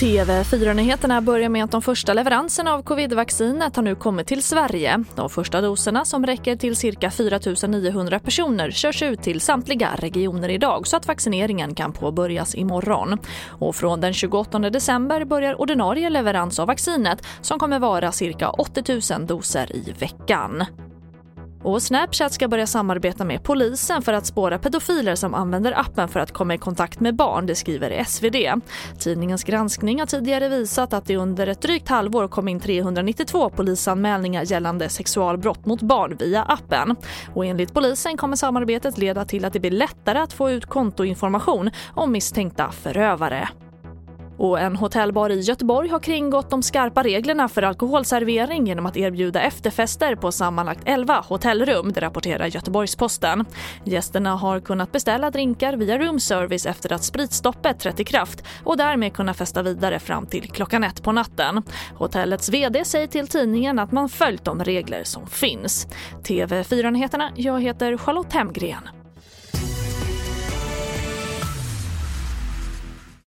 TV4-nyheterna börjar med att de första leveranserna av covidvaccinet har nu kommit till Sverige. De första doserna, som räcker till cirka 4 900 personer, körs ut till samtliga regioner idag så att vaccineringen kan påbörjas imorgon. Och från den 28 december börjar ordinarie leverans av vaccinet som kommer vara cirka 80 000 doser i veckan. Och Snapchat ska börja samarbeta med polisen för att spåra pedofiler som använder appen för att komma i kontakt med barn, det skriver SvD. Tidningens granskning har tidigare visat att det under ett drygt halvår kom in 392 polisanmälningar gällande sexualbrott mot barn via appen. Och enligt polisen kommer samarbetet leda till att det blir lättare att få ut kontoinformation om misstänkta förövare. Och en hotellbar i Göteborg har kringgått de skarpa reglerna för alkoholservering genom att erbjuda efterfester på sammanlagt 11 hotellrum, det rapporterar Göteborgs-Posten. Gästerna har kunnat beställa drinkar via roomservice efter att spritstoppet trätt i kraft och därmed kunna festa vidare fram till klockan ett på natten. Hotellets VD säger till tidningen att man följt de regler som finns. TV4-nyheterna, jag heter Charlotte Hemgren.